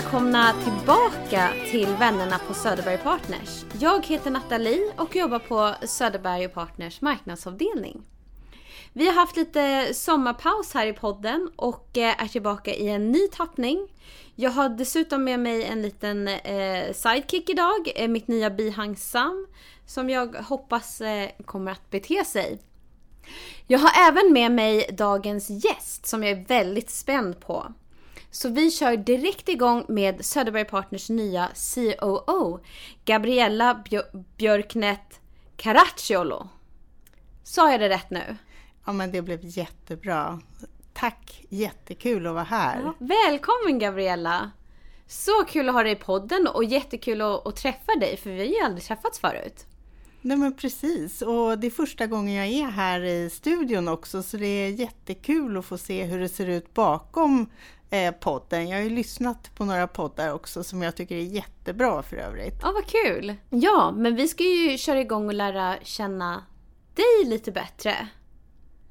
välkomna tillbaka till Vännerna på Söderberg Partners. Jag heter Nathalie och jobbar på Söderberg Partners marknadsavdelning. Vi har haft lite sommarpaus här i podden och eh, är tillbaka i en ny tappning. Jag har dessutom med mig en liten eh, sidekick idag, eh, mitt nya bihang Sam, som jag hoppas eh, kommer att bete sig. Jag har även med mig dagens gäst som jag är väldigt spänd på. Så vi kör direkt igång med Söderberg Partners nya COO, Gabriella Björ- Björknet Caracciolo. Sa jag det rätt nu? Ja, men det blev jättebra. Tack, jättekul att vara här. Ja, välkommen Gabriella! Så kul att ha dig i podden och jättekul att, att träffa dig för vi har ju aldrig träffats förut. Nej men precis, och det är första gången jag är här i studion också så det är jättekul att få se hur det ser ut bakom eh, podden. Jag har ju lyssnat på några poddar också som jag tycker är jättebra för övrigt. Ja, vad kul! Ja, men vi ska ju köra igång och lära känna dig lite bättre.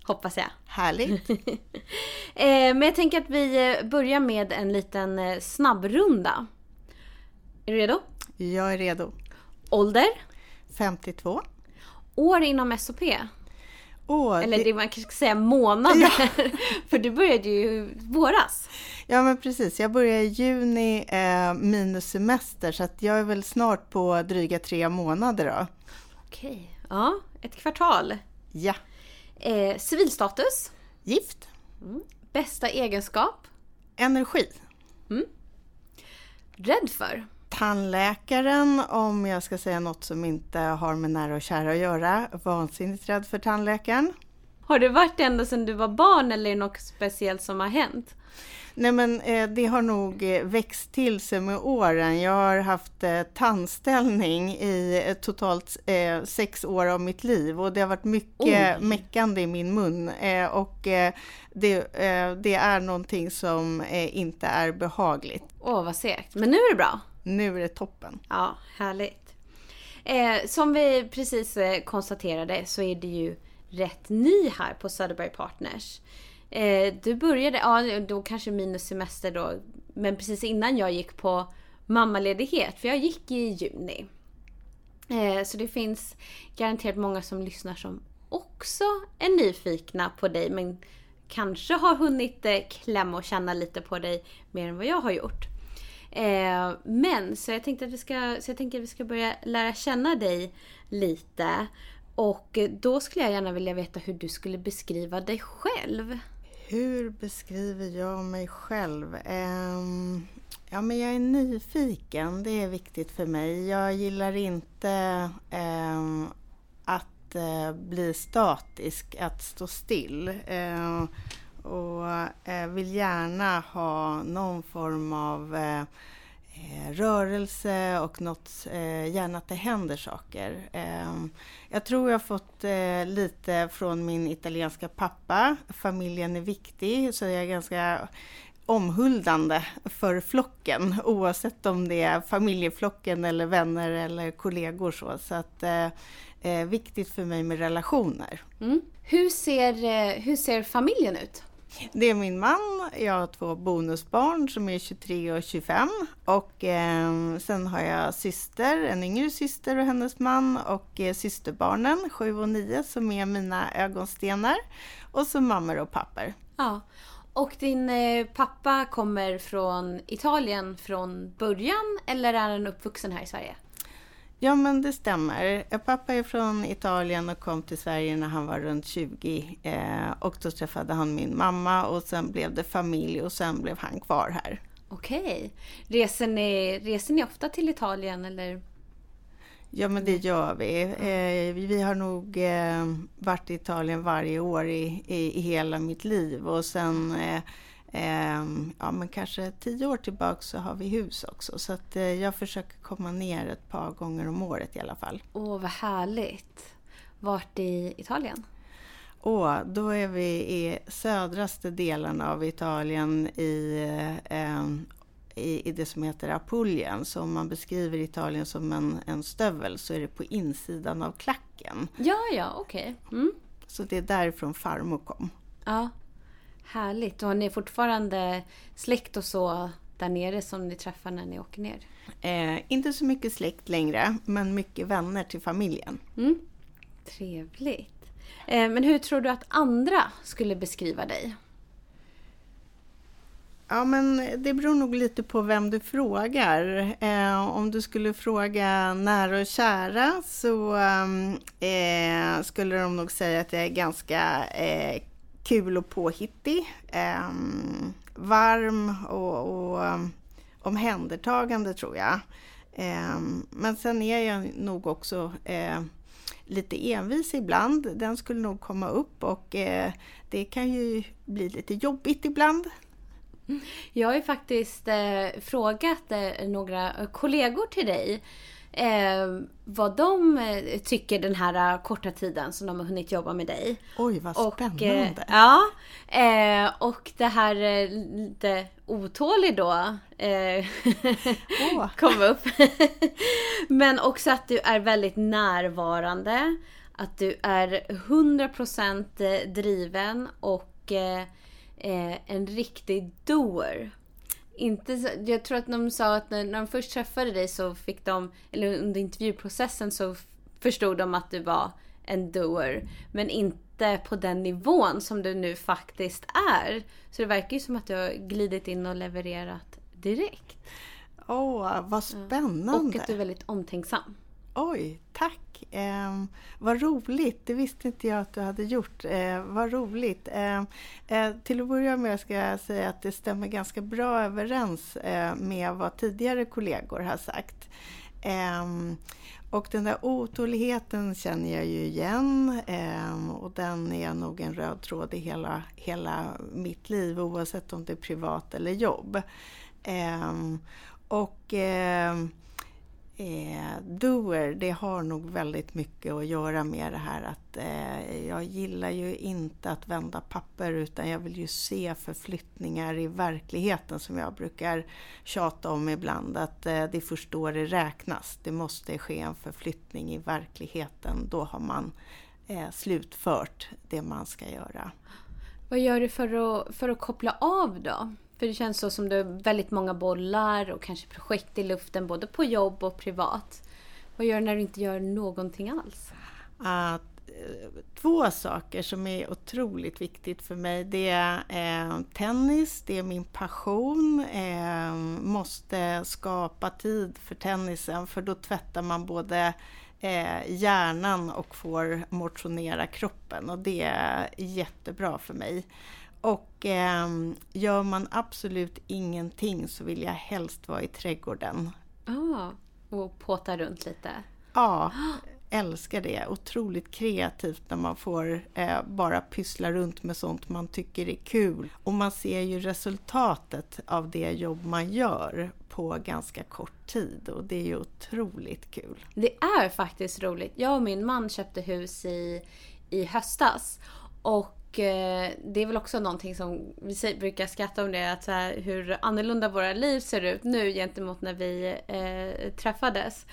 Hoppas jag. Härligt! Eh, men jag tänker att vi eh, börjar med en liten eh, snabbrunda. Är du redo? Jag är redo. Ålder? 52. År inom SOP? Åh, Eller det, det man kanske ska säga månader. För du började ju våras. ja men precis, jag börjar i juni eh, minus semester så att jag är väl snart på dryga tre månader då. Okej. Ja, ett kvartal. Ja, Eh, civilstatus? gift, Bästa egenskap? energi. Rädd för? Tandläkaren, om jag ska säga något som inte har med nära och kära att göra. Vansinnigt rädd för tandläkaren. Har det varit det ända sedan du var barn eller är det något speciellt som har hänt? Nej men eh, det har nog eh, växt till sig med åren. Jag har haft eh, tandställning i totalt sex år av mitt liv och det har varit mycket Oj. meckande i min mun. Och det, det är någonting som inte är behagligt. Åh, vad segt. Men nu är det bra. Nu är det toppen. Ja, härligt. Eh, som vi precis eh, konstaterade så är det ju rätt ny här på Söderberg Partners. Eh, du började, ja då kanske minus semester då, men precis innan jag gick på mammaledighet, för jag gick i juni. Eh, så det finns garanterat många som lyssnar som också är nyfikna på dig, men kanske har hunnit eh, klämma och känna lite på dig mer än vad jag har gjort. Eh, men så jag tänkte att vi ska, så jag tänker att vi ska börja lära känna dig lite. Och då skulle jag gärna vilja veta hur du skulle beskriva dig själv. Hur beskriver jag mig själv? Ehm, ja, men jag är nyfiken, det är viktigt för mig. Jag gillar inte ehm, att eh, bli statisk, att stå still. Ehm, och eh, vill gärna ha någon form av eh, eh, rörelse och något, eh, gärna att det händer saker. Ehm, jag tror jag har fått eh, lite från min italienska pappa. Familjen är viktig, så jag är ganska omhuldande för flocken oavsett om det är familjeflocken eller vänner eller kollegor. Så, så att, eh, eh viktigt för mig med relationer. Mm. Hur, ser, eh, hur ser familjen ut? Det är min man, jag har två bonusbarn som är 23 och 25 och eh, sen har jag syster, en yngre syster och hennes man och eh, systerbarnen 7 och 9 som är mina ögonstenar och så mammor och pappor. Ja. Och din eh, pappa kommer från Italien från början eller är han uppvuxen här i Sverige? Ja men det stämmer. Eh, Pappa är från Italien och kom till Sverige när han var runt 20 eh, och då träffade han min mamma och sen blev det familj och sen blev han kvar här. Okej. Reser ni, reser ni ofta till Italien eller? Ja, men det gör vi. Eh, vi har nog eh, varit i Italien varje år i, i, i hela mitt liv och sen eh, eh, ja, men kanske tio år tillbaka så har vi hus också. Så att, eh, jag försöker komma ner ett par gånger om året i alla fall. Åh, vad härligt. Vart i Italien? Och då är vi i södraste delen av Italien i, eh, i, i det som heter Apulien. Så om man beskriver Italien som en, en stövel så är det på insidan av klacken. Ja, ja, okej. Mm. Så det är därifrån farmor kom. Ja. Härligt. Och har ni fortfarande släkt och så där nere som ni träffar när ni åker ner? Eh, inte så mycket släkt längre, men mycket vänner till familjen. Mm. Trevligt. Eh, men hur tror du att andra skulle beskriva dig? Ja, men det beror nog lite på vem du frågar. Eh, om du skulle fråga nära och kära så eh, skulle de nog säga att jag är ganska eh, kul och påhittig. Eh, varm och, och ehm, omhändertagande tror jag. Eh, men sen är jag nog också eh, lite envis ibland. Den skulle nog komma upp och eh, det kan ju bli lite jobbigt ibland. Mm. Jag har ju faktiskt eh, frågat eh, några kollegor till dig eh, vad de eh, tycker den här eh, korta tiden som de har hunnit jobba med dig. Oj, vad spännande! Och, ja, och det här lite otålig då oh. kom upp. Men också att du är väldigt närvarande, att du är 100% driven och eh, en riktig doer. Inte jag tror att de sa att när, när de först träffade dig så fick de, eller under intervjuprocessen så förstod de att du var en doer. Men inte på den nivån som du nu faktiskt är. Så det verkar ju som att du har glidit in och levererat direkt. Åh, oh, vad spännande! Och att du är väldigt omtänksam. Oj, tack! Eh, vad roligt! Det visste inte jag att du hade gjort. Eh, vad roligt! Eh, eh, till att börja med ska jag säga att det stämmer ganska bra överens eh, med vad tidigare kollegor har sagt. Ehm, och den där otåligheten känner jag ju igen ehm, och den är nog en röd tråd i hela, hela mitt liv oavsett om det är privat eller jobb. Ehm, och Eh, doer, det har nog väldigt mycket att göra med det här att eh, jag gillar ju inte att vända papper utan jag vill ju se förflyttningar i verkligheten som jag brukar tjata om ibland. Att eh, det är först då det räknas. Det måste ske en förflyttning i verkligheten. Då har man eh, slutfört det man ska göra. Vad gör du för att, för att koppla av då? För det känns så som du har väldigt många bollar och kanske projekt i luften både på jobb och privat. Vad gör du när du inte gör någonting alls? Att, eh, två saker som är otroligt viktigt för mig. Det är eh, tennis, det är min passion. Eh, måste skapa tid för tennisen för då tvättar man både eh, hjärnan och får motionera kroppen och det är jättebra för mig. Och eh, gör man absolut ingenting så vill jag helst vara i trädgården. Ah, och påta runt lite? Ja, älskar det. Otroligt kreativt när man får eh, bara pyssla runt med sånt man tycker är kul. Och man ser ju resultatet av det jobb man gör på ganska kort tid och det är ju otroligt kul. Det är faktiskt roligt. Jag och min man köpte hus i, i höstas och Eh, det är väl också någonting som vi brukar skratta om det, att så här, hur annorlunda våra liv ser ut nu gentemot när vi eh, träffades.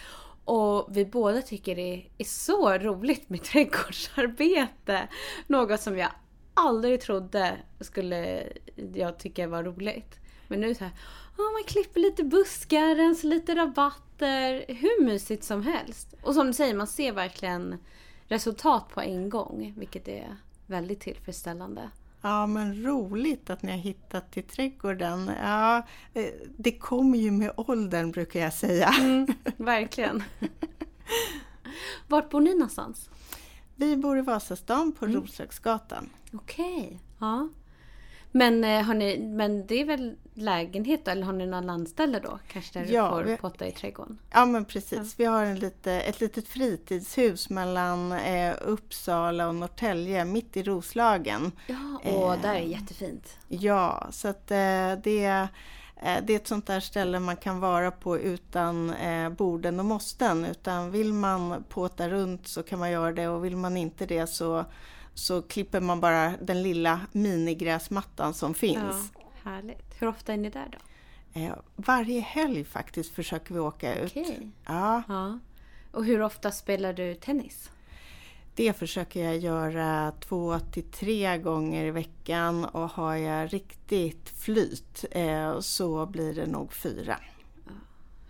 Och vi båda tycker det är så roligt med trädgårdsarbete. Något som jag aldrig trodde skulle jag tycka var roligt. Men nu så här, oh, man klipper lite buskar, rensar lite rabatter. Hur mysigt som helst. Och som du säger, man ser verkligen resultat på en gång. Vilket är väldigt tillfredsställande. Ja, men roligt att ni har hittat till trädgården. Ja, eh, det kommer ju med åldern brukar jag säga. Mm, verkligen. Vart bor ni någonstans? Vi bor i Vasastan på mm. Roslagsgatan. Okej. Okay. Ja. Men, eh, har ni, men det är väl lägenhet eller har ni någon landställe då? Kanske där ja, du får vi, potta i trädgården? Ja men precis. Ja. Vi har en lite, ett litet fritidshus mellan eh, Uppsala och Norrtälje, mitt i Roslagen. Ja, och eh, där är jättefint. Ja, så att eh, det eh, det är ett sånt där ställe man kan vara på utan eh, borden och måsten. Utan vill man påta runt så kan man göra det och vill man inte det så så klipper man bara den lilla minigräsmattan som finns. Ja, härligt. Hur ofta är ni där då? Eh, varje helg faktiskt försöker vi åka ut. Okay. Ja. ja. Och hur ofta spelar du tennis? Det försöker jag göra två till tre gånger i veckan och har jag riktigt flyt eh, så blir det nog fyra.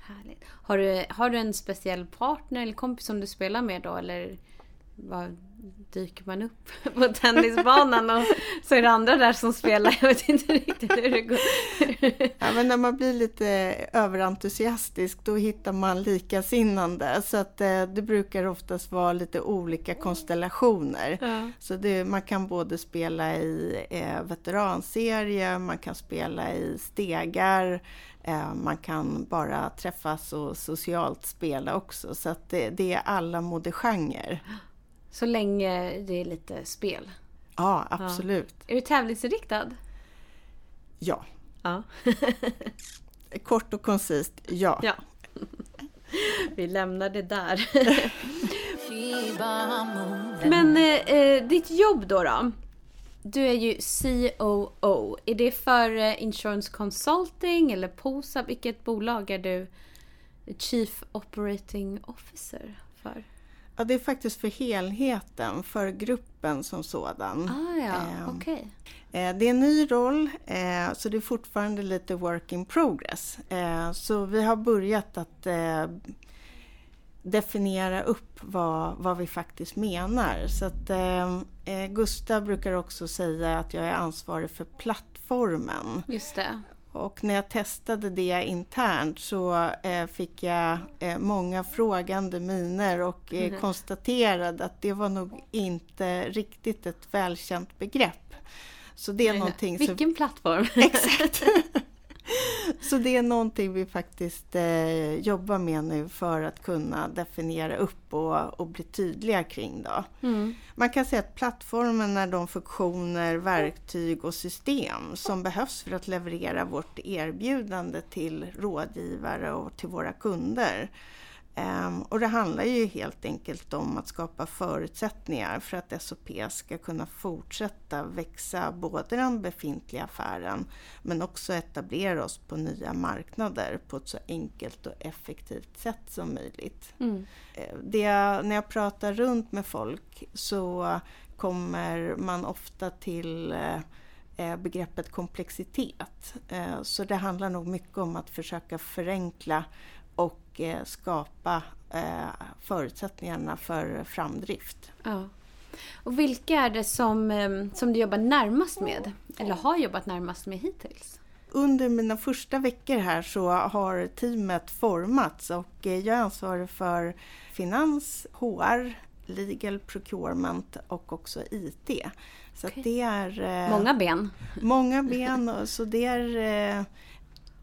Härligt. Har du, har du en speciell partner eller kompis som du spelar med då eller vad dyker man upp på tennisbanan och så är det andra där som spelar. Jag vet inte riktigt hur det går. Ja, men när man blir lite överentusiastisk då hittar man likasinnande. Så att eh, det brukar oftast vara lite olika konstellationer. Ja. Så det, man kan både spela i eh, veteranserie, man kan spela i stegar, eh, man kan bara träffas och socialt spela också. Så att det, det är alla modegenrer. Så länge det är lite spel. Ja, absolut. Ja. Är du tävlingsinriktad? Ja. ja. Kort och koncist, ja. ja. Vi lämnar det där. Men eh, eh, ditt jobb då, då? Du är ju COO. Är det för eh, Insurance Consulting eller POSA? Vilket bolag är du Chief Operating Officer för? Ja, det är faktiskt för helheten, för gruppen som sådan. Ah, ja. eh, okay. eh, det är en ny roll, eh, så det är fortfarande lite work in progress. Eh, så vi har börjat att eh, definiera upp vad, vad vi faktiskt menar. Så att, eh, Gustav brukar också säga att jag är ansvarig för plattformen. Just det. Och när jag testade det internt så eh, fick jag eh, många frågande miner och eh, mm. konstaterade att det var nog inte riktigt ett välkänt begrepp. Så det är Nej, någonting Vilken som... plattform! Exakt! Så det är någonting vi faktiskt eh, jobbar med nu för att kunna definiera upp och, och bli tydliga kring. Då. Mm. Man kan säga att plattformen är de funktioner, verktyg och system som behövs för att leverera vårt erbjudande till rådgivare och till våra kunder. Um, och det handlar ju helt enkelt om att skapa förutsättningar för att SOP ska kunna fortsätta växa både den befintliga affären men också etablera oss på nya marknader på ett så enkelt och effektivt sätt som möjligt. Mm. Uh, det, när jag pratar runt med folk så kommer man ofta till uh, begreppet komplexitet. Så det handlar nog mycket om att försöka förenkla och eh, skapa eh, förutsättningarna för framdrift. Ja. Och vilka är det som, eh, som du jobbar närmast med? Eller har jobbat närmast med hittills? Under mina första veckor här så har teamet formats och jag är ansvarig för finans, HR, legal procurement och också IT. Så okay. det är... Många ben. Många ben. Så det är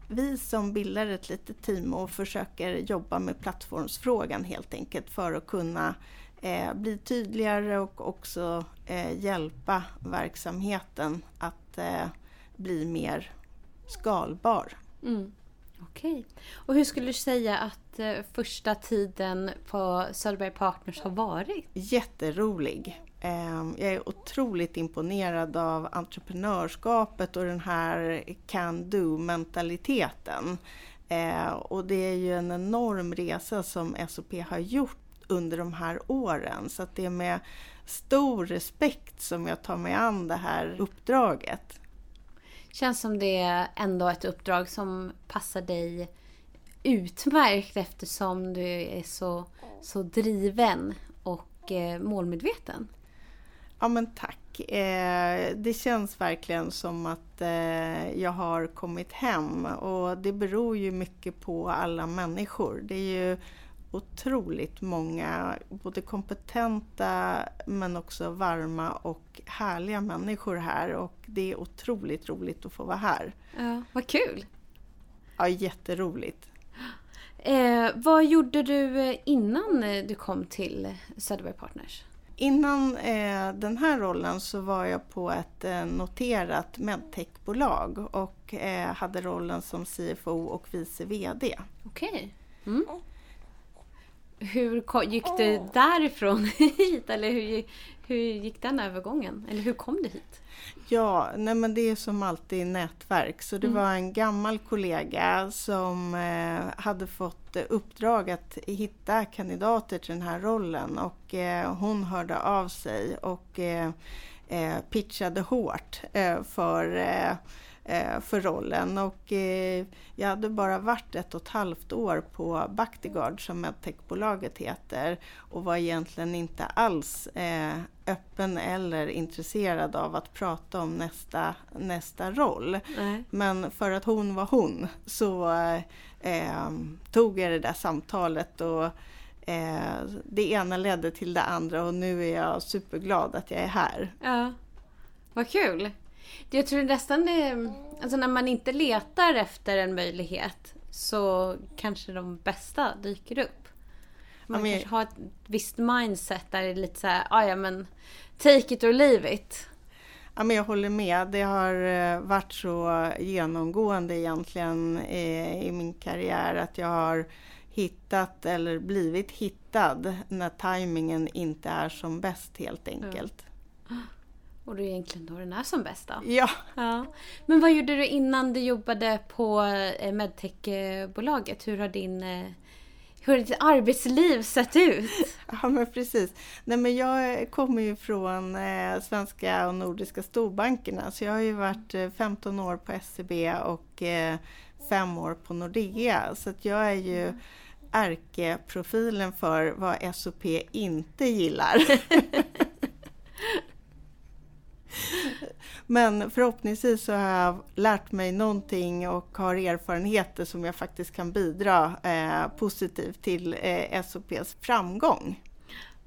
vi som bildar ett litet team och försöker jobba med plattformsfrågan helt enkelt för att kunna eh, bli tydligare och också eh, hjälpa verksamheten att eh, bli mer skalbar. Mm. Okej. Okay. Och hur skulle du säga att eh, första tiden på Söderberg Partners har varit? Jätterolig. Ehm, jag är otroligt imponerad av entreprenörskapet och den här can do-mentaliteten. Ehm, och det är ju en enorm resa som SOP har gjort under de här åren. Så att det är med stor respekt som jag tar mig an det här uppdraget. Känns som det är ändå ett uppdrag som passar dig utmärkt eftersom du är så, så driven och eh, målmedveten. Ja men tack. Eh, det känns verkligen som att eh, jag har kommit hem och det beror ju mycket på alla människor. Det är ju otroligt många både kompetenta men också varma och härliga människor här och det är otroligt roligt att få vara här. Ja, vad kul! Ja, jätteroligt. Eh, vad gjorde du innan du kom till Söderberg Partners? Innan eh, den här rollen så var jag på ett eh, noterat medtechbolag och eh, hade rollen som CFO och vice VD. Okej. Okay. Mm. Hur gick du därifrån hit? Eller hur, hur gick den övergången? Eller hur kom du hit? Ja, nej men det är som alltid nätverk. Så det mm. var en gammal kollega som eh, hade fått uppdrag att hitta kandidater till den här rollen och eh, hon hörde av sig och eh, eh pitchade hårt eh, för eh, Eh, för rollen. Och eh, jag hade bara varit ett och ett halvt år på Bactiguard som medtechbolaget heter och var egentligen inte alls eh, öppen eller intresserad av att prata om nästa, nästa roll. Nej. Men för att hon var hon så eh, tog jag det där samtalet och eh, det ena ledde till det andra och nu är jag superglad att jag är här. Ja, Vad kul! Jag tror nästan det, alltså när man inte letar efter en möjlighet så kanske de bästa dyker upp. Man men, kanske har ett visst mindset där det är lite så här, ah, ja men take it or leave it. Ja, men jag håller med. Det har eh, varit så genomgående egentligen i, i min karriär att jag har hittat eller blivit hittad när tajmingen inte är som bäst helt enkelt. Ja. Och det är egentligen då den är som bäst då? Ja. ja. Men vad gjorde du innan du jobbade på eh, medtechbolaget? Hur har din eh, hur har ditt arbetsliv sett ut? Ja men precis. Nej, men jag kommer ju från eh, svenska och nordiska storbankerna så jag har ju varit eh, 15 år på SEB och eh, fem år på Nordea så att jag är ju mm. ärkeprofilen för vad SOP inte gillar. Men förhoppningsvis så har jag lärt mig någonting och har erfarenheter som jag faktiskt kan bidra eh, positivt till eh, SOPs framgång.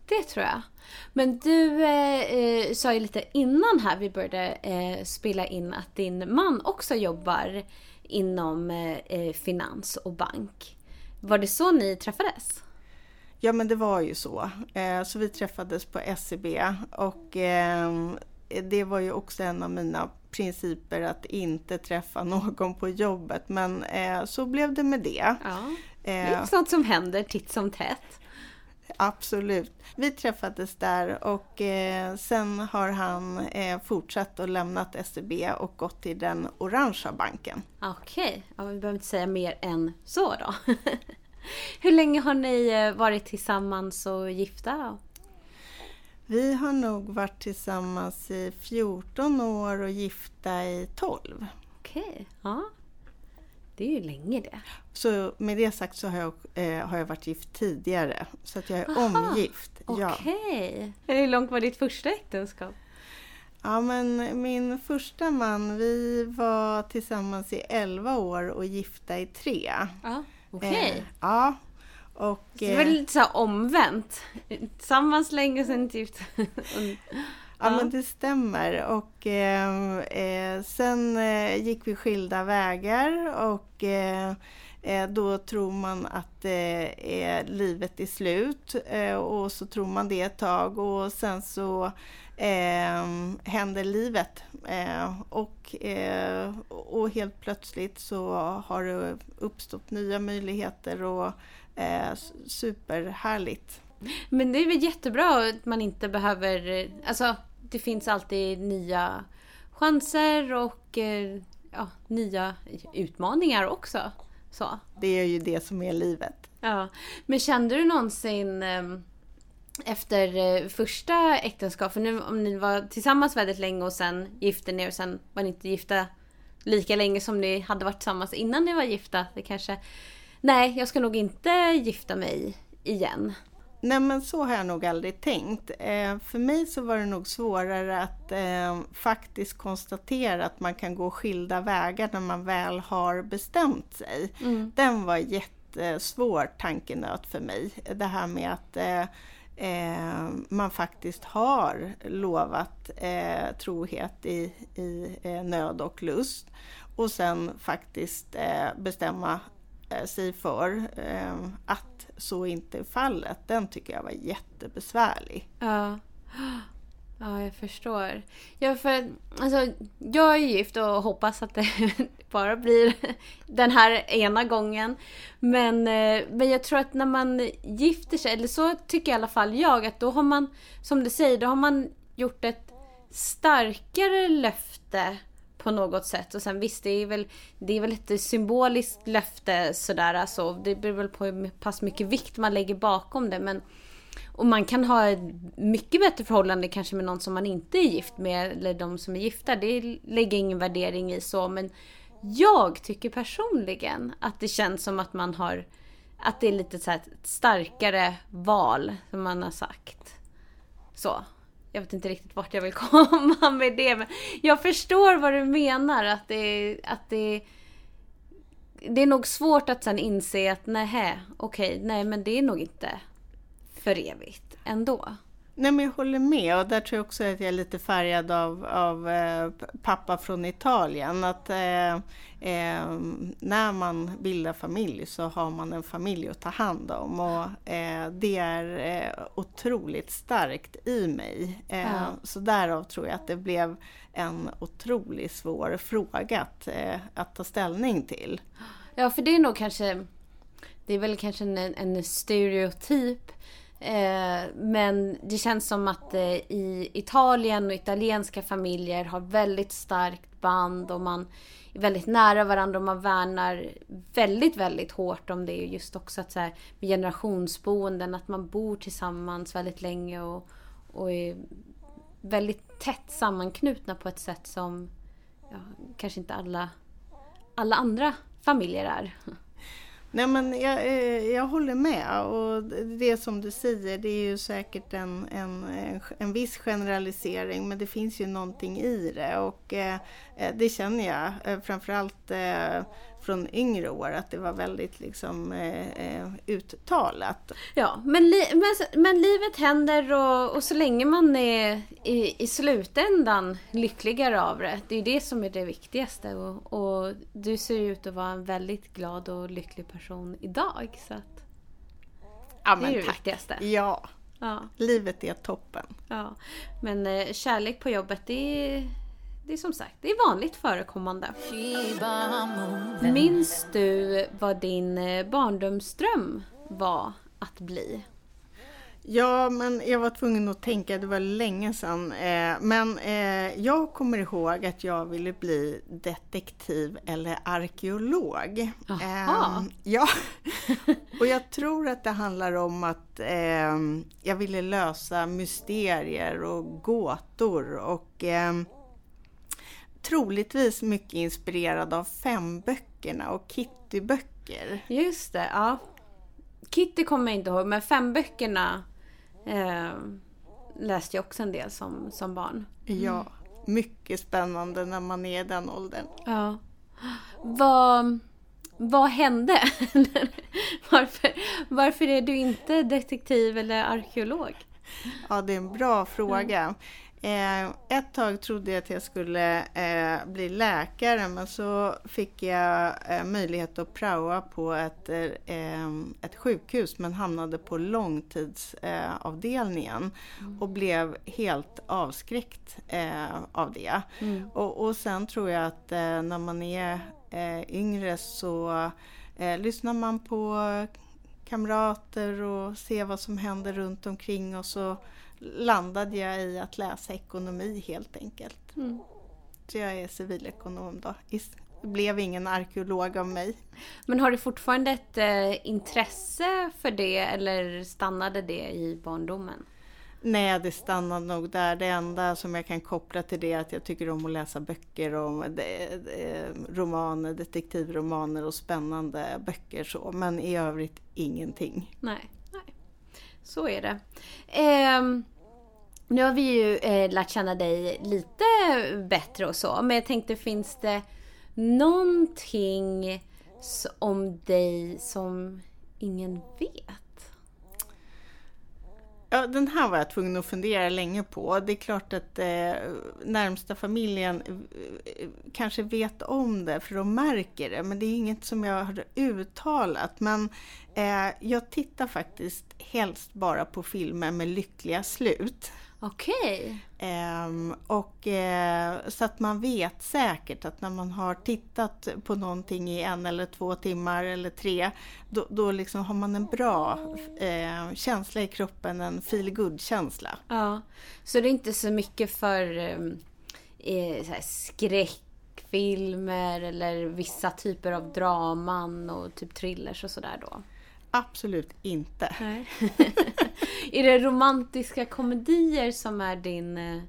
Det tror jag. Men du eh, eh, sa ju lite innan här vi började eh, spela in att din man också jobbar inom eh, eh, finans och bank. Var det så ni träffades? Ja men det var ju så. Eh, så vi träffades på SEB och det var ju också en av mina principer att inte träffa någon på jobbet. Men eh, så blev det med det. Ja, det är eh, sånt som händer titt som tätt. Absolut. Vi träffades där och eh, sen har han eh, fortsatt och lämnat SEB och gått till den orangea banken. Okej, okay. ja, vi behöver inte säga mer än så då. Hur länge har ni eh, varit tillsammans och gifta? Vi har nog varit tillsammans i 14 år och gifta i 12. Okej, okay. ja. Det är ju länge det. Så med det sagt så har jag, eh, har jag varit gift tidigare. Så att jag är Aha, omgift. Okej. Okay. Hur långt var ditt första äktenskap? Ja men min första man, vi var tillsammans i 11 år och gifta i 3. Ja, Okej. Okay. Eh, ja, och, det var eh, lite så omvänt. Tillsammans länge, sen gift. ja, ja, men det stämmer. Och eh, eh, sen eh, gick vi skilda vägar och eh, då tror man att eh, livet är slut och så tror man det ett tag och sen så händer livet och, och helt plötsligt så har det uppstått nya möjligheter och Eh, superhärligt. Men det är väl jättebra att man inte behöver... Alltså, det finns alltid nya chanser och eh, ja, nya utmaningar också. Så. Det är ju det som är livet. Ja. Men kände du någonsin eh, efter eh, första äktenskapet, för nu om ni var tillsammans väldigt länge och sen gifte ni och sen var ni inte gifta lika länge som ni hade varit tillsammans innan ni var gifta. Det kanske nej, jag ska nog inte gifta mig igen. Nej men så har jag nog aldrig tänkt. Eh, för mig så var det nog svårare att eh, faktiskt konstatera att man kan gå skilda vägar när man väl har bestämt sig. Mm. Den var jättesvår tankenöt för mig. Det här med att eh, eh man faktiskt har lovat eh, trohet i, i eh, nöd och lust och sen faktiskt bestämma Eh, Eh, sig för eh, att så inte är fallet, den tycker jag var jättebesvärlig. Ja. Ja, jag förstår. Ja, för alltså, jag är gift och hoppas att det bara blir den här ena gången. Men, eh, men jag tror att när man gifter sig, eller så tycker i alla fall jag, att då har man, som du säger, då har man gjort ett starkare löfte på något sätt. Och sen visst, det är väl, det är väl ett symboliskt löfte sådär. Alltså, det beror väl på hur pass mycket vikt man lägger bakom det. Men, och man kan ha ett mycket bättre förhållande kanske med någon som man inte är gift med. Eller de som är gifta. Det lägger ingen värdering i så. Men jag tycker personligen att det känns som att man har att det är lite så här ett starkare val som man har sagt. Så jag vet inte riktigt vart jag vill komma med det. Men jag förstår vad du menar. Att det, att det, det är nog svårt att sen inse att nej, okej, nej men det är nog inte för evigt ändå. Nej men jag håller med och där tror jag också att jag är lite färgad av, av eh, pappa från Italien. Att eh, eh, när man bildar familj så har man en familj att ta hand om och eh, det är eh, otroligt starkt i mig. Eh, ja. Så därav tror jag att det blev en otroligt svår fråga att, att ta ställning till. Ja för det är nog kanske, det är väl kanske en, en stereotyp Eh, men det känns som att eh, i Italien och italienska familjer har väldigt starkt band och man är väldigt nära varandra och man värnar väldigt, väldigt hårt om det. Just också att så här, med generationsboenden, att man bor tillsammans väldigt länge och, och är väldigt tätt sammanknutna på ett sätt som ja, kanske inte alla, alla andra familjer är. Nej men jag, eh, jag håller med. Och det som du säger det är ju säkert en, en, en viss generalisering men det finns ju någonting i det. Och eh, eh det känner jag eh, framförallt eh, från yngre år att det var väldigt liksom eh, eh, uttalat. Ja, men, li men, men, livet händer och, och, så länge man är i, i slutändan lyckligare av det. Det är det som är det viktigaste och, och du ser ut att vara en väldigt glad och lycklig person idag. Så att, ja, men det är det tack. viktigaste. Ja. ja, livet är toppen. Ja, men eh, kärlek på jobbet det är det är som sagt, det är vanligt förekommande. Minns du vad din eh, barndomsdröm var att bli? Ja, men jag var tvungen att tänka, det var länge sedan. Eh, men eh, jag kommer ihåg att jag ville bli detektiv eller arkeolog. Aha. Ja, och jag tror att det handlar om att jag ville lösa mysterier och gåtor och troligtvis mycket inspirerad av femböckerna och Kitty-böcker. Just det, ja. Kitty kommer jag inte ihåg, men femböckerna eh, läste jag också en del som, som barn. Mm. Ja, mycket spännande när man är i den åldern. Ja. Vad, vad hände? varför, varför är du inte detektiv eller arkeolog? Ja, det är en bra fråga. Eh, ett tag trodde jag att jag skulle eh, bli läkare men så fick jag eh, möjlighet att praoa på ett, eh, ett sjukhus men hamnade på långtidsavdelningen mm. och blev helt avskräckt eh, av det. Mm. Och, och sen tror jag att eh, när man är yngre så lyssnar man på kamrater och ser vad som händer runt omkring och så landade jag i att läsa ekonomi helt enkelt. Mm. Så jag är civilekonom då. Det blev ingen arkeolog av mig. Men har du fortfarande ett eh, intresse för det eller stannade det i barndomen? Nej, det stannade nog där. Det enda som jag kan koppla till det är att jag tycker om att läsa böcker om de, de, romaner, detektivromaner och spännande böcker så. Men i övrigt ingenting. Nej. Så är det. Eh, nu har vi ju eh, lärt känna dig lite bättre och så. Men jag tänkte, finns det någonting om dig som ingen vet? Ja, den här var jag tvungen att fundera länge på. Det är klart att eh, närmsta familjen eh, kanske vet om det, för de märker det. Men det är inget som jag har uttalat. Men eh, jag tittar faktiskt helst bara på filmer med lyckliga slut. Okej. Ehm, och eh, så att man vet säkert att när man har tittat på någonting i en eller två timmar eller tre, då, då liksom har man en bra eh, känsla i kroppen, en feel känsla Ja. Så det är inte så mycket för ehm, eh, så skräckfilmer eller vissa typer av draman och typ thrillers och sådär då? Absolut inte. Är det romantiska komedier som är din, eh,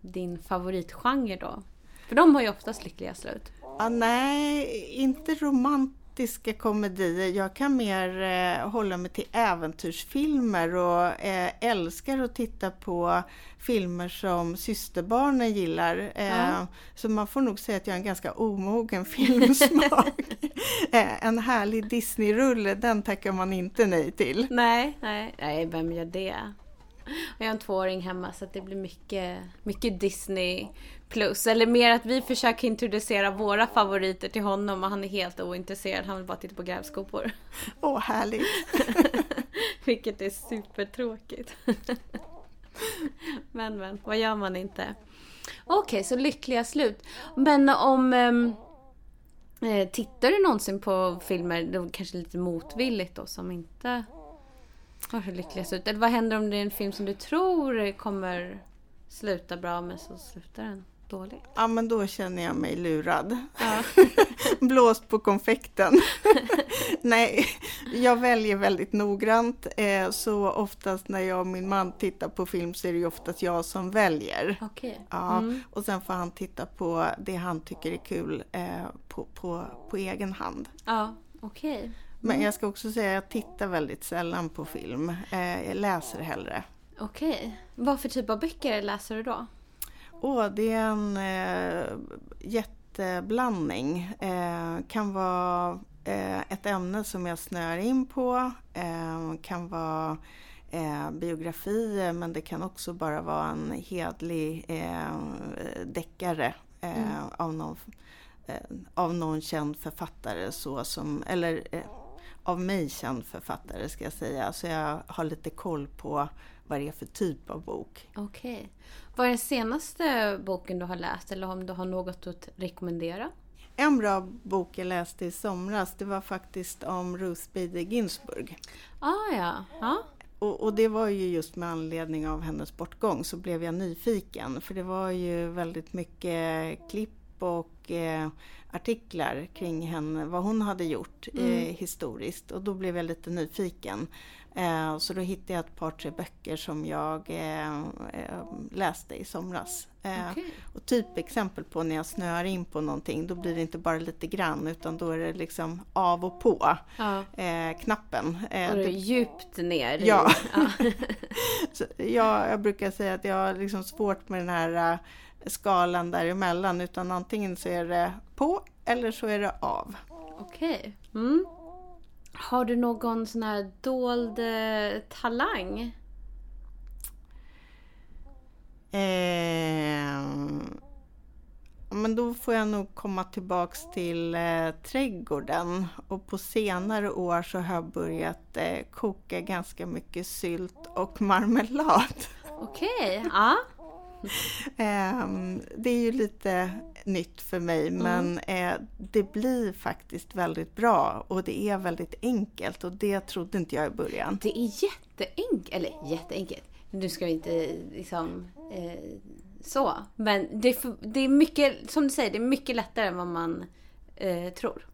din favoritgenre då? För de har ju oftast lyckliga slut. Ah, nej, inte romantiska komedier. Jag kan mer eh, hålla mig till äventyrsfilmer och eh, älskar att titta på filmer som systerbarnen gillar. Eh, Ja. Så man får nog säga att jag har en ganska omogen filmsmak. eh, en härlig Disney-rulle, den tackar man inte nej till. Nej, nej, nej, vem gör det? Jag har en tvååring hemma så det blir mycket, mycket Disney plus. Eller mer att vi försöker introducera våra favoriter till honom och han är helt ointresserad. Han vill bara titta på grävskopor. Åh, härligt! Vilket är supertråkigt. men men, vad gör man inte? Okej, så lyckliga slut. Men om... ehm, eh, tittar du någonsin på filmer, då kanske lite motvilligt då, som inte har så lyckliga slut? Eller vad händer om det är en film som du tror kommer sluta bra men så slutar den dåligt? Ja, men då känner jag mig lurad. Ja. Blåst på konfekten. Nej, jag väljer väldigt noggrant. Eh, så oftast när jag och min man tittar på film så är det ju oftast jag som väljer. Okej. Ja, Mm. och sen får han titta på det han tycker är kul eh, på, på, på egen hand. Ja, okej. Men jag ska också säga att jag tittar väldigt sällan på film. Eh, jag läser hellre. Okej. Vad för typ av böcker läser du då? Åh, det är en eh, jätteblandning. Eh, kan vara eh, ett ämne som jag snör in på. Eh, kan vara eh, biografier men det kan också bara vara en hedlig eh, deckare eh, Mm. av, någon, av någon känd författare. Så som, eller av mig känd författare ska jag säga. Så jag har lite koll på vad det är för typ av bok. Okej. Vad är den senaste boken du har läst eller om du har något att rekommendera? En bra bok jag läste i somras, det var faktiskt om Ruth Bader Ginsburg. Ah, ja. ja. Och, och det var ju just med anledning av hennes bortgång så blev jag nyfiken. För det var ju väldigt mycket klipp och eh, artiklar kring henne, vad hon hade gjort eh, Mm. historiskt. Och då blev jag lite nyfiken. Eh, så då hittade jag ett par, tre böcker som jag eh, eh, läste i somras. Eh, Okej. och typexempel på när jag snöar in på någonting, då blir det inte bara lite grann utan då är det liksom av och på Ja. eh, knappen. Eh, Och det, djupt ner. Ja. ja. så jag, jag brukar säga att jag har liksom svårt med den här eh, skalan däremellan utan antingen så är det på eller så är det av. Okej. Mm. Har du någon sån här dold eh, talang? Ehm, men då får jag nog komma tillbaks till eh, trädgården och på senare år så har jag börjat eh, koka ganska mycket sylt och marmelad. Okej. Ja. Ehm, det är ju lite nytt för mig men eh, det blir faktiskt väldigt bra och det är väldigt enkelt och det trodde inte jag i början. Det är jätteenkelt. Eller jätteenkelt. Nu ska vi inte liksom... Eh, så. Men det är, för, det är mycket, som du säger, det är mycket lättare än vad man eh, tror.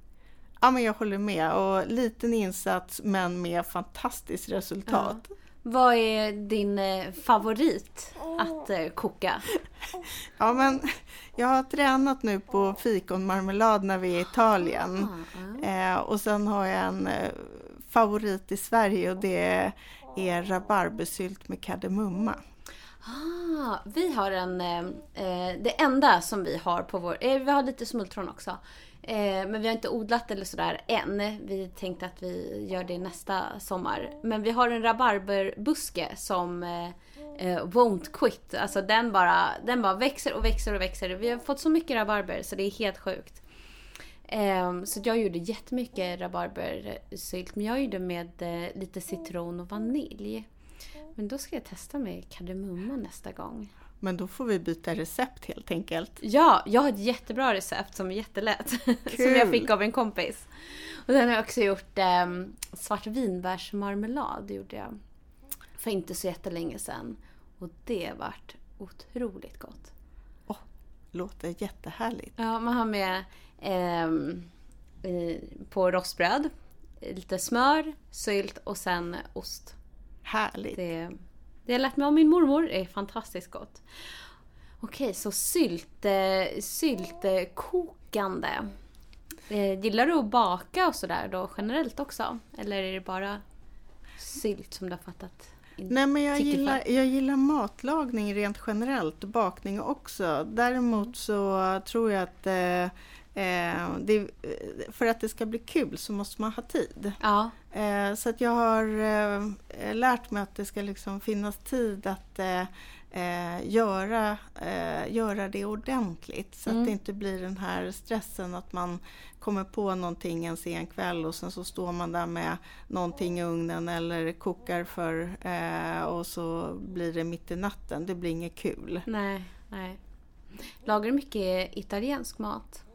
Ja men jag håller med och liten insats men med fantastiskt resultat. Vad är din eh, favorit att eh, koka? Ja men jag har tränat nu på fikonmarmelad när vi är i Italien. Eh, och sen har jag en favorit i Sverige och det är rabarbersylt med kardemumma. Ah, vi har en... Eh, det enda som vi har på vår... Eh, vi har lite smultron också. Eh, men vi har inte odlat eller sådär än. Vi tänkte att vi gör det nästa sommar. Men vi har en rabarberbuske som eh, eh won't quit. Alltså den bara, den bara växer och växer och växer. Vi har fått så mycket rabarber så det är helt sjukt. Eh, så jag gjorde jättemycket rabarbersylt. Men jag gjorde med eh, lite citron och vanilj. Men då ska jag testa med kardemumma nästa gång. Men då får vi byta recept helt enkelt. Ja, jag har ett jättebra recept som är jättelätt. som jag fick av en kompis. Och sen har jag också gjort eh, svartvinbärsmarmelad. gjorde jag för inte så jättelänge sedan. Och det vart otroligt gott. Oh, låter jättehärligt. Ja, man har med eh, på rostbröd, lite smör, sylt och sen ost. Härligt. Det, det jag lärt mig av min mormor. Är fantastiskt gott. Okej, så sylte, syltekokande. Eh, gillar du att baka och sådär då generellt också? Eller är det bara sylt som du har fattat? Nej men jag gillar, jag gillar matlagning rent generellt, bakning också. Däremot så tror jag att eh, eh det, för att det ska bli kul så måste man ha tid. Ja. Eh, så att jag har eh, lärt mig att det ska liksom finnas tid att eh, eh, göra, eh, göra det ordentligt så mm. att det inte blir den här stressen att man kommer på någonting en sen kväll och sen så står man där med någonting i ugnen eller kokar för eh, och så blir det mitt i natten. Det blir inget kul. Nej, nej. Lagar du mycket italiensk mat?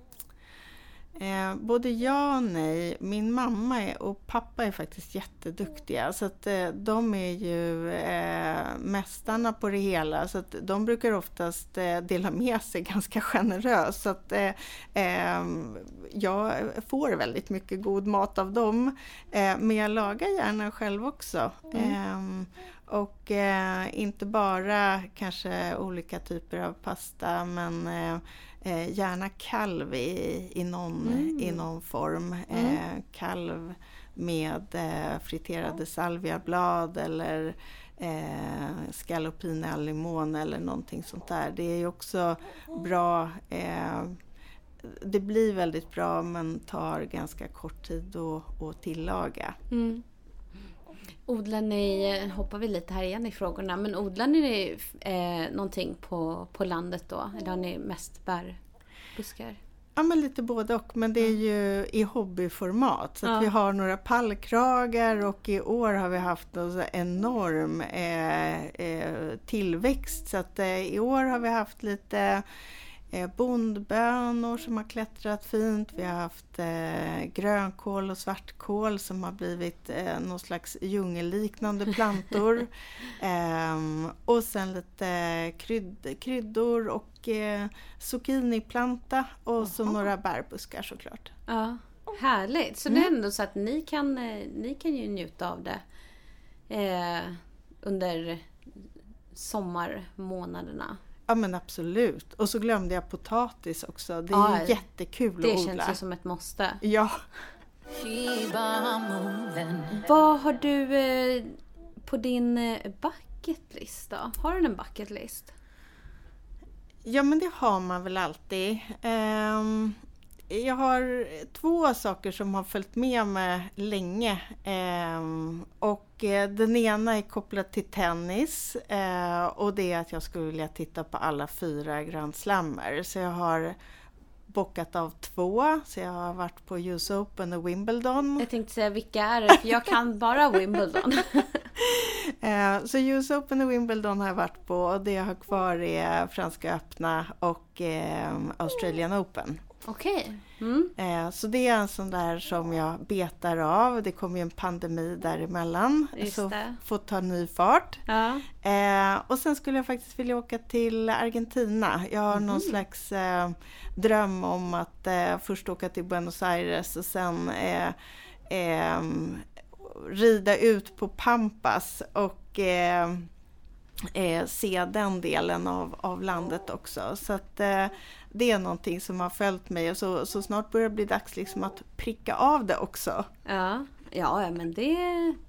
Eh, både ja och nej. Min mamma är, och pappa är faktiskt jätteduktiga. Så att, eh, de är ju eh, mästarna på det hela. Så att de brukar oftast eh, dela med sig ganska generöst. Så att, eh, ehm, jag får väldigt mycket god mat av dem. Eh, men jag lagar gärna själv också. Mm. Ehm, och eh, inte bara kanske olika typer av pasta men Eh, gärna kalv i, i, någon, mm. i någon form. Mm. Eh, kalv med eh, friterade salviablad eller eh, scallopine al limon eller någonting sånt där. Det är ju också bra. Eh, det blir väldigt bra men tar ganska kort tid att, att tillaga. Mm. Odlar ni, hoppar vi lite här igen i frågorna, men odlar ni eh, någonting på, på landet då? Eller har ni mest bärbuskar? Ja men lite både och, men det är ju i hobbyformat. Så ja. vi har några pallkragar och i år har vi haft en enorm eh, eh, tillväxt. Så att eh, i år har vi haft lite eh, bondbönor som har klättrat fint. Vi har haft eh, grönkål och svartkål som har blivit eh, någon slags djungelliknande plantor. eh, och sen lite krydd, kryddor och eh, zucchiniplanta och så några bärbuskar såklart. Ja, Härligt! Så mm. det är ändå så att ni kan, eh, ni kan ju njuta av det eh, under sommarmånaderna. Ja men absolut. Och så glömde jag potatis också. Det är ja, jättekul det att odla. Det känns ju som ett måste. Ja. Vad har du eh, på din eh, bucketlist då? Har du en bucketlist? Ja men det har man väl alltid. Um, jag har två saker som har följt med mig länge. Ehm, och eh, den ena är kopplad till tennis eh, och det är att jag skulle vilja titta på alla fyra Grand Slammer. Så jag har bockat av två, så jag har varit på US Open och Wimbledon. Jag tänkte säga vilka är det, för jag kan bara Wimbledon. Eh, så US Open och Wimbledon har jag varit på och det jag har kvar är Franska öppna och Australian Open. Okej. Mm. Eh, så det är en sån där som jag betar av. Det kommer ju en pandemi däremellan. Just så det. får ta ny fart. Ja. Eh, och sen skulle jag faktiskt vilja åka till Argentina. Jag har mm. någon slags eh, dröm om att först åka till Buenos Aires och sen eh, eh, rida ut på Pampas och eh, se den delen av, av landet också. Så att eh, det är någonting som har följt mig och så, så snart börjar det bli dags liksom att pricka av det också. Ja, ja men det,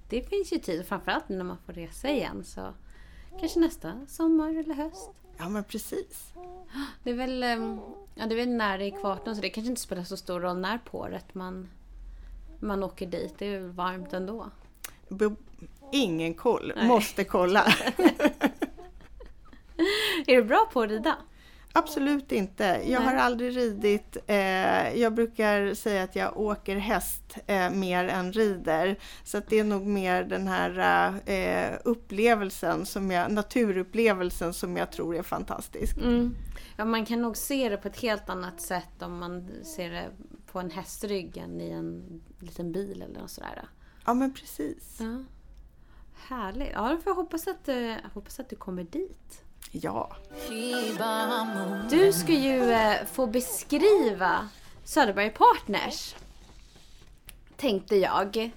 det finns ju tid. Framförallt när man får resa igen. Så kanske nästa sommar eller höst. Ja men precis. Det är väl, ehm, ja, det är väl nära ekvatorn så det kanske inte spelar så stor roll när på året man, man åker dit. Det är ju varmt ändå. Ingen koll, Nej. måste kolla. är du bra på att rida? Absolut inte. Jag Nej. har aldrig ridit. Eh, jag brukar säga att jag åker häst eh, mer än rider. Så det är nog mer den här eh, upplevelsen, som jag, naturupplevelsen som jag tror är fantastisk. Mm. Ja, man kan nog se det på ett helt annat sätt om man ser det på en hästrygg än i en liten bil eller något sådär. Ja men precis. Ja. Härligt. Ja, får jag hoppas att, jag hoppas att du kommer dit. Ja. Du ska ju eh, få beskriva Söderberg Partners. Tänkte jag.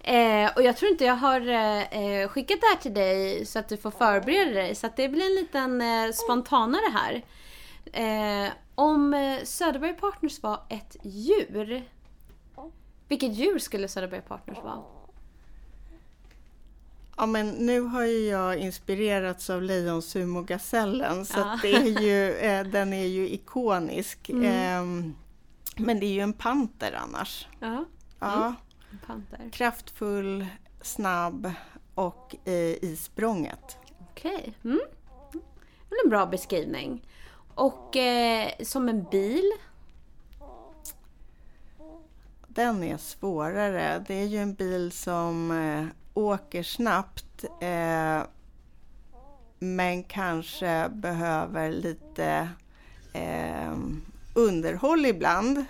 Eh, och jag tror inte jag har eh, skickat det här till dig så att du får förbereda dig. Så det blir en liten eh, spontanare här. Eh, om eh, Söderberg Partners var ett djur. Vilket djur skulle Söderberg Partners vara? Ja men nu har ju jag inspirerats av Lejonsumo-gasellen så Ja. det är ju, eh, den är ju ikonisk. Mm. Ehm, men det är ju en panter annars. Ja, Ja, en panter. kraftfull, snabb och eh, i språnget. Okej. Mm. Det är en bra beskrivning. Och eh, som en bil. Den är svårare. Det är ju en bil som eh, åker snabbt eh, men kanske behöver lite eh, underhåll ibland.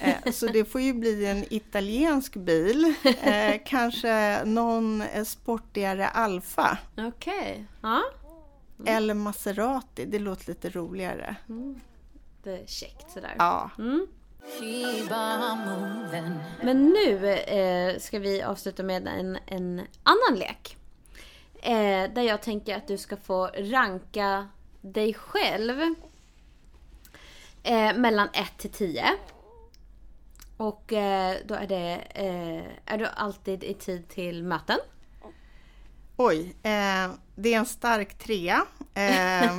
Eh, så det får ju bli en italiensk bil. Eh, kanske någon eh, sportigare Alfa. Okej. Ja. Eller Maserati, det låter lite roligare. Det är käckt sådär. Ja. Mm. Men nu eh, ska vi avsluta med en, en annan lek. Eh, där jag tänker att du ska få ranka dig själv eh, mellan 1 till 10. Och eh, då är det, eh, är du alltid i tid till möten? Oj, eh, det är en stark trea. Eh,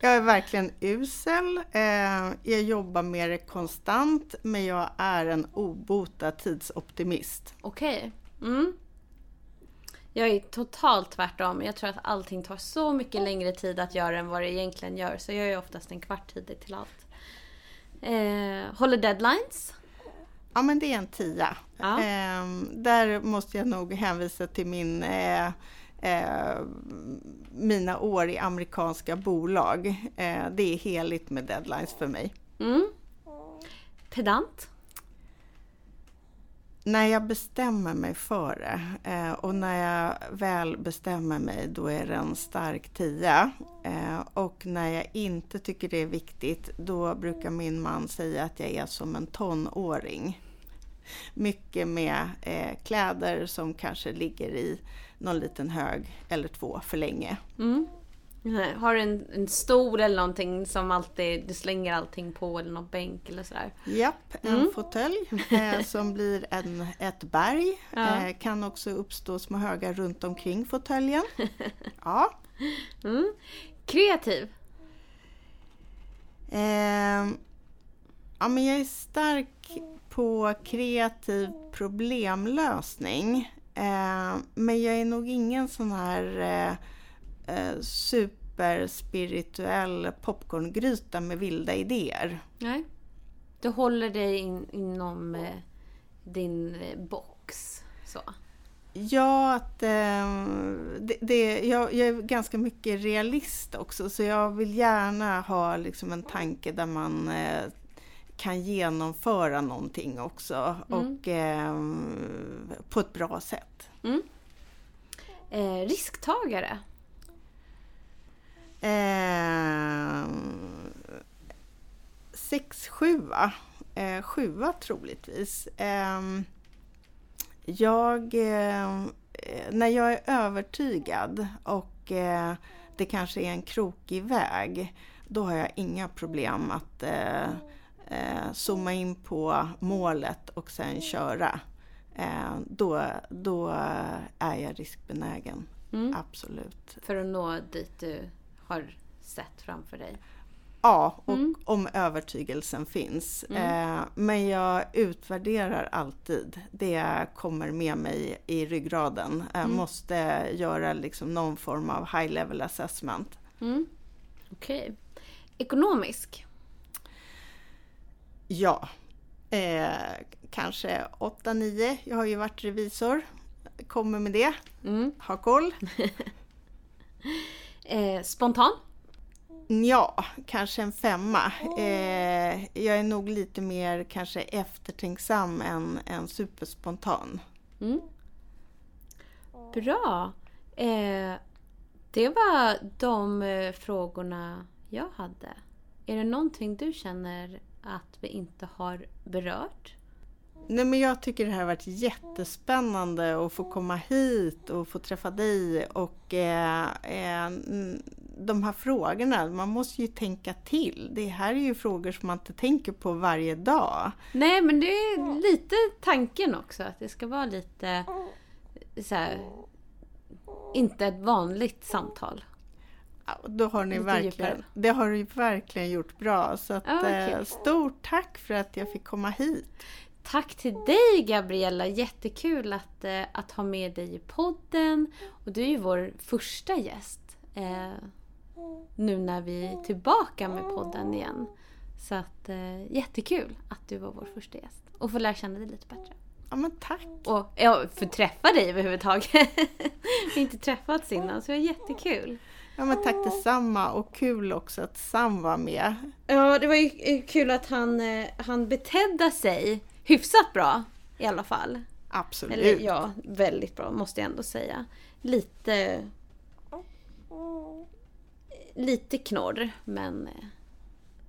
jag är verkligen usel. Eh, jag jobbar med det konstant, men jag är en obotad tidsoptimist. Okej. Mm. Jag är totalt tvärtom. Jag tror att allting tar så mycket längre tid att göra än vad det egentligen gör. Så jag är oftast en kvart tidig till allt. Eh, håller deadlines. Ja, men det är en tia. Ja. Eh, där måste jag nog hänvisa till min, eh, eh, mina år i amerikanska bolag. Eh, det är heligt med deadlines för mig. Mm. Pedant. När jag bestämmer mig för det eh, och när jag väl bestämmer mig då är det en stark tia. Eh, och när jag inte tycker det är viktigt då brukar min man säga att jag är som en tonåring. Mycket med eh, kläder som kanske ligger i någon liten hög eller två för länge. Mm. Nej, Har du en, en stol eller någonting som alltid du slänger allting på eller någon bänk eller sådär? Japp, en Mm. fåtölj eh, som blir en, ett berg. Ja. Eh, kan också uppstå små högar runt omkring fåtöljen. Ja. Mm. Kreativ. Ehm, ja, men jag är stark på kreativ problemlösning. Ehm, men jag är nog ingen sån här eh, superspirituell popcorngryta med vilda idéer. Nej. Du håller dig in, inom eh, din eh, box. Så. Ja, att, eh, det, det, jag, jag är ganska mycket realist också så jag vill gärna ha liksom en tanke där man eh, kan genomföra någonting också och eh, på ett bra sätt. Eh, risktagare. Eh, sex, sjua. Eh, sjua troligtvis. Eh, jag, eh, när jag är övertygad och eh, det kanske är en krokig väg, då har jag inga problem att eh, eh, zooma in på målet och sen köra. Eh, då, då är jag riskbenägen. Mm. Absolut. För att nå dit du har sett framför dig. Ja, och Mm. om övertygelsen finns. Eh, men jag utvärderar alltid. Det kommer med mig i ryggraden. Jag måste göra liksom någon form av high level assessment. Mm. Okej. Ekonomisk? Ja, eh, kanske 8-9. Jag har ju varit revisor. Kommer med det. Mm. Har koll. Eh, spontan? Ja, kanske en femma. Eh, jag är nog lite mer kanske eftertänksam än, än superspontan. Mm. Bra. Eh, det var de eh, frågorna jag hade. Är det någonting du känner att vi inte har berört? Nej, men jag tycker det här har varit jättespännande att få komma hit och få träffa dig och eh, eh, de här frågorna, man måste ju tänka till. Det här är ju frågor som man inte tänker på varje dag. Nej, men det är lite tanken också. Att det ska vara lite så här, inte ett vanligt samtal. Då har ni Lite verkligen, djupare. det har du verkligen gjort bra. Så att, vad eh, kul. stort tack för att jag fick komma hit. Tack till dig Gabriella, jättekul att, eh, att ha med dig i podden. Och du är ju vår första gäst. Eh, nu när vi är tillbaka med podden igen. Så att eh, jättekul att du var vår första gäst. Och få lära känna dig lite bättre. Ja men tack. Och ja, få träffa dig överhuvudtaget. vi har inte träffats innan så det var jättekul. Ja men tack detsamma och kul också att Sam var med. Ja, det var ju eh, kul att han, eh, han betedde sig hyfsat bra i alla fall. Absolut. Eller ja, väldigt bra måste jag ändå säga. Lite... Lite knorr, men...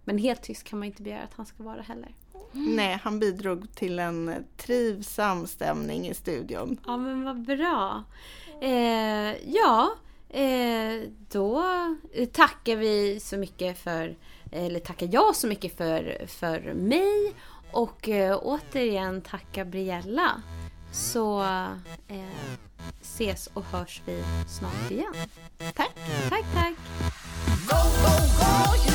Men helt tyst kan man inte begära att han ska vara heller. Nej, han bidrog till en trivsam stämning i studion. Ja, men vad bra. Eh, ja, eh, då tackar vi så mycket för... Eller tackar jag så mycket för, för mig. Och eh, återigen tack, Gabriella, Så eh, ses och hörs vi snart igen. Tack, tack, tack. Go, go, go.